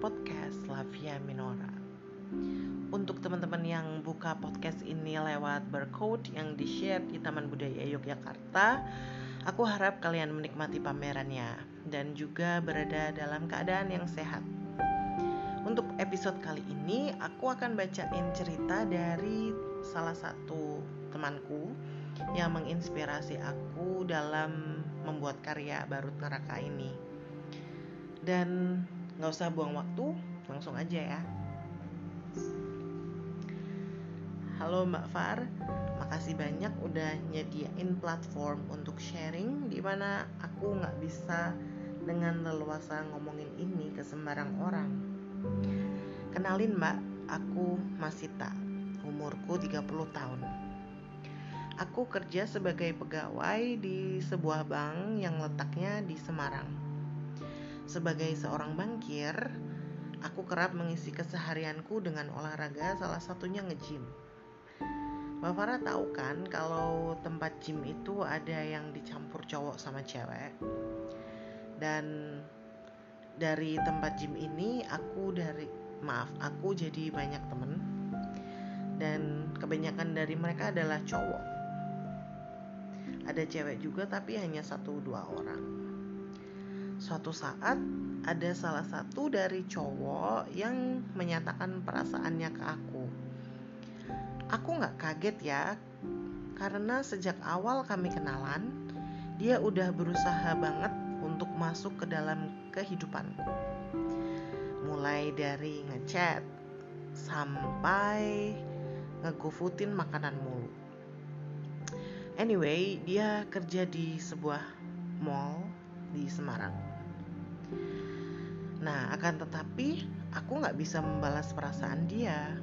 podcast Lavia Minora. Untuk teman-teman yang buka podcast ini lewat barcode yang di-share di Taman Budaya Yogyakarta, aku harap kalian menikmati pamerannya dan juga berada dalam keadaan yang sehat. Untuk episode kali ini, aku akan bacain cerita dari salah satu temanku yang menginspirasi aku dalam membuat karya Barut Neraka ini. Dan nggak usah buang waktu, langsung aja ya. Halo Mbak Far, makasih banyak udah nyediain platform untuk sharing di mana aku nggak bisa dengan leluasa ngomongin ini ke sembarang orang. Kenalin Mbak, aku Masita, umurku 30 tahun. Aku kerja sebagai pegawai di sebuah bank yang letaknya di Semarang. Sebagai seorang bankir, aku kerap mengisi keseharianku dengan olahraga, salah satunya nge-gym. Mbak Farah tahu kan kalau tempat gym itu ada yang dicampur cowok sama cewek. Dan dari tempat gym ini aku dari maaf, aku jadi banyak temen dan kebanyakan dari mereka adalah cowok ada cewek juga tapi hanya satu dua orang suatu saat ada salah satu dari cowok yang menyatakan perasaannya ke aku. Aku nggak kaget ya karena sejak awal kami kenalan dia udah berusaha banget untuk masuk ke dalam kehidupanku mulai dari ngechat sampai ngegofutin makanan mulu. Anyway, dia kerja di sebuah mall di Semarang. Nah, akan tetapi aku nggak bisa membalas perasaan dia.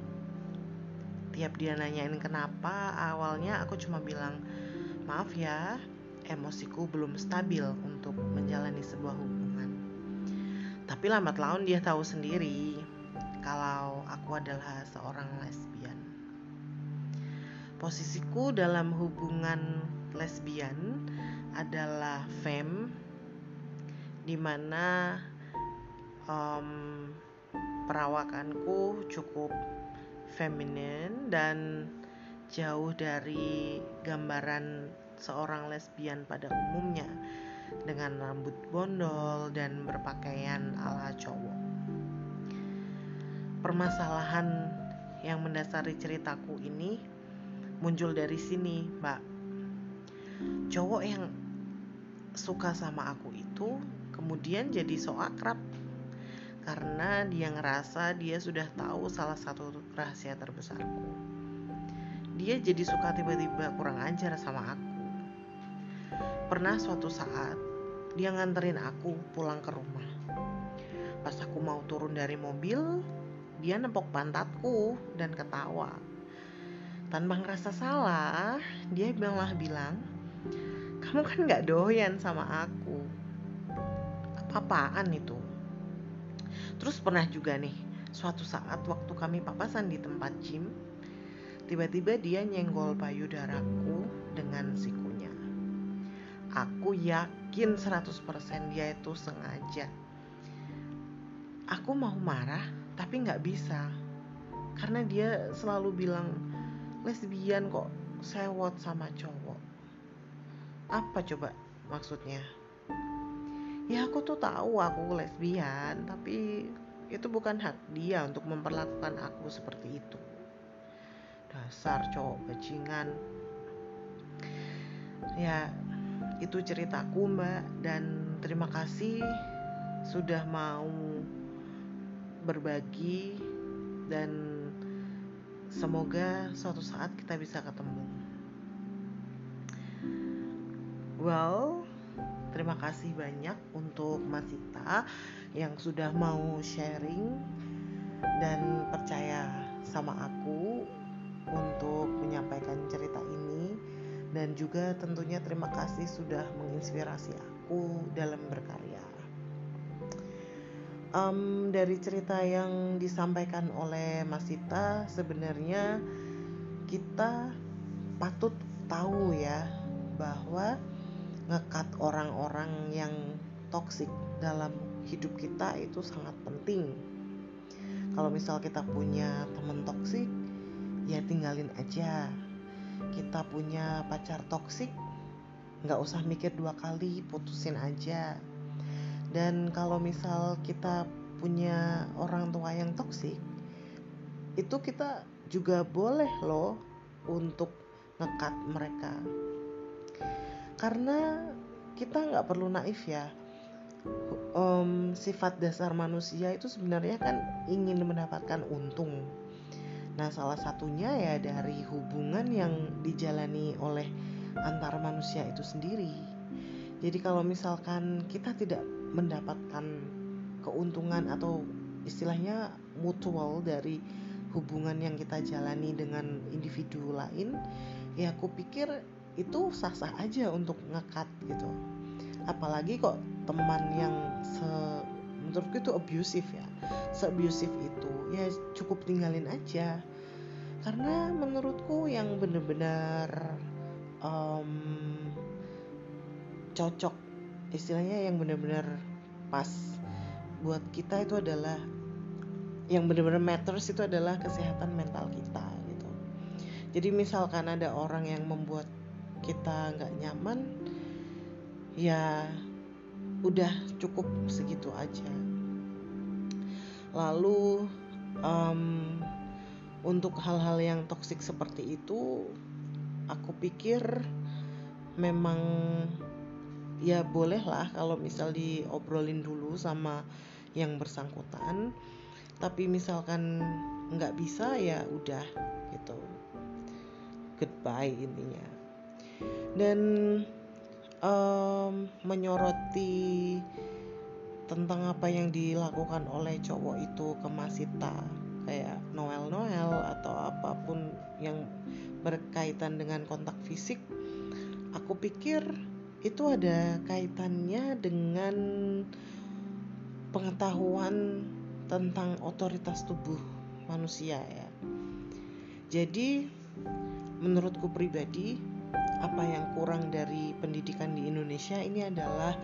Tiap dia nanyain kenapa, awalnya aku cuma bilang, maaf ya, emosiku belum stabil untuk menjalani sebuah hubungan. Tapi lambat laun dia tahu sendiri kalau aku adalah seorang lesbian posisiku dalam hubungan lesbian adalah fem di mana um, perawakanku cukup feminin dan jauh dari gambaran seorang lesbian pada umumnya dengan rambut bondol dan berpakaian ala cowok. Permasalahan yang mendasari ceritaku ini muncul dari sini, Mbak. Cowok yang suka sama aku itu kemudian jadi so akrab karena dia ngerasa dia sudah tahu salah satu rahasia terbesarku. Dia jadi suka tiba-tiba kurang ajar sama aku. Pernah suatu saat dia nganterin aku pulang ke rumah. Pas aku mau turun dari mobil, dia nempok pantatku dan ketawa tanpa ngerasa salah dia malah bilang kamu kan nggak doyan sama aku apa-apaan itu? Terus pernah juga nih suatu saat waktu kami papasan di tempat gym tiba-tiba dia nyenggol payudaraku dengan sikunya aku yakin 100% dia itu sengaja. Aku mau marah tapi nggak bisa. Karena dia selalu bilang lesbian kok sewot sama cowok. Apa coba maksudnya ya aku tuh tahu aku lesbian tapi itu bukan hak dia untuk memperlakukan aku seperti itu dasar cowok bajingan ya itu ceritaku mbak dan terima kasih sudah mau berbagi dan Semoga suatu saat kita bisa ketemu. Well, terima kasih banyak untuk Mas Sita yang sudah mau sharing dan percaya sama aku untuk menyampaikan cerita ini. Dan juga tentunya terima kasih sudah menginspirasi aku dalam berkarya. Um, dari cerita yang disampaikan oleh Mas Sita sebenarnya kita patut tahu ya bahwa ngekat orang-orang yang toksik dalam hidup kita itu sangat penting. Kalau misal kita punya temen toksik ya tinggalin aja. Kita punya pacar toksik nggak usah mikir dua kali putusin aja. Dan kalau misal kita punya orang tua yang toksik itu kita juga boleh loh untuk ngekat mereka karena kita nggak perlu naif ya. Um, sifat dasar manusia itu sebenarnya kan ingin mendapatkan untung. Nah salah satunya ya dari hubungan yang dijalani oleh antar manusia itu sendiri. Jadi kalau misalkan kita tidak mendapatkan keuntungan atau istilahnya mutual dari hubungan yang kita jalani dengan individu lain ya aku pikir itu sah-sah aja untuk ngekat gitu. Apalagi kok teman yang se menurutku itu abusive ya. Se abusive itu ya cukup tinggalin aja. Karena menurutku yang benar-benar um, cocok istilahnya yang benar-benar pas buat kita itu adalah yang benar-benar matters itu adalah kesehatan mental kita gitu. Jadi misalkan ada orang yang membuat kita nggak nyaman ya udah cukup segitu aja. Lalu um, untuk hal-hal yang toksik seperti itu aku pikir memang ya boleh lah kalau misal diobrolin dulu sama yang bersangkutan. Tapi misalkan nggak bisa ya udah gitu. Goodbye intinya dan um, menyoroti tentang apa yang dilakukan oleh cowok itu ke Masita kayak Noel Noel atau apa pun yang berkaitan dengan kontak fisik aku pikir itu ada kaitannya dengan pengetahuan tentang otoritas tubuh manusia ya. Jadi menurutku pribadi apa yang kurang dari pendidikan di Indonesia ini adalah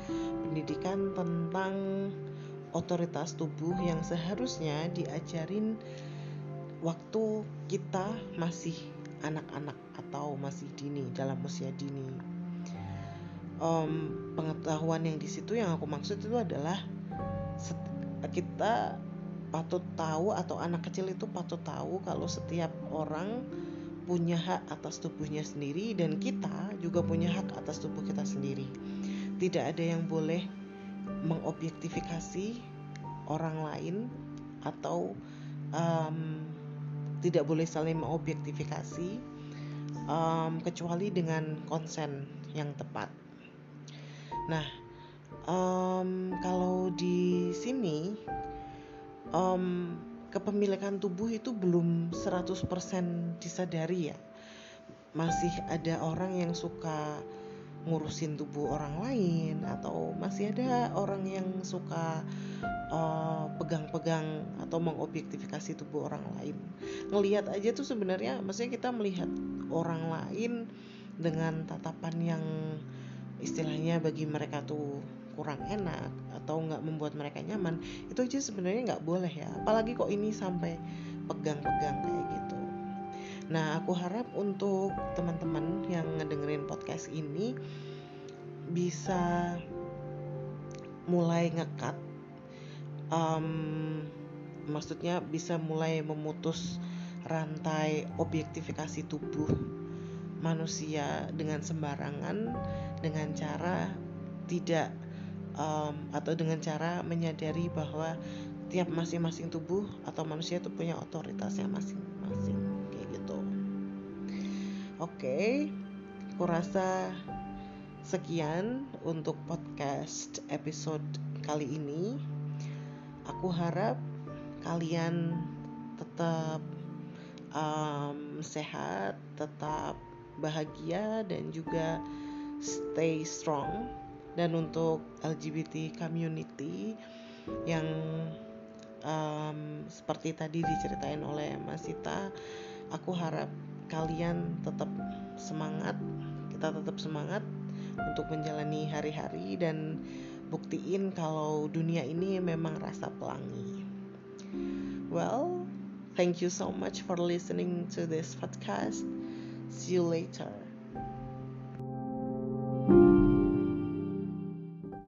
pendidikan tentang otoritas tubuh yang seharusnya diajarin waktu kita masih anak-anak atau masih dini dalam usia dini. Um, pengetahuan yang di situ yang aku maksud itu adalah kita patut tahu atau anak kecil itu patut tahu kalau setiap orang punya hak atas tubuhnya sendiri dan kita juga punya hak atas tubuh kita sendiri. Tidak ada yang boleh mengobjektifikasi orang lain atau um, tidak boleh saling mengobjektifikasi um, kecuali dengan konsen yang tepat. Nah, um, kalau di sini um, kepemilikan tubuh itu belum 100% disadari ya. Masih ada orang yang suka ngurusin tubuh orang lain atau masih ada orang yang suka uh, pegang-pegang uh, atau mengobjektifikasi tubuh orang lain. Ngelihat aja tuh sebenarnya maksudnya kita melihat orang lain dengan tatapan yang istilahnya bagi mereka tuh kurang enak atau nggak membuat mereka nyaman itu aja sebenarnya nggak boleh ya. Apalagi kok ini sampai pegang-pegang kayak gitu. Nah aku harap untuk teman-teman yang ngedengerin podcast ini bisa mulai ngekat um, maksudnya bisa mulai memutus rantai objektifikasi tubuh manusia dengan sembarangan dengan cara tidak um, atau dengan cara menyadari bahwa tiap masing-masing tubuh atau manusia itu punya otoritasnya masing-masing kayak gitu. Oke, okay, aku rasa sekian untuk podcast episode kali ini. Aku harap kalian tetap um, sehat, tetap bahagia dan juga stay strong dan untuk LGBT community yang um, seperti tadi diceritain oleh Mas Sita aku harap kalian tetap semangat kita tetap semangat untuk menjalani hari-hari dan buktiin kalau dunia ini memang rasa pelangi. Well thank you so much for listening to this podcast. See you later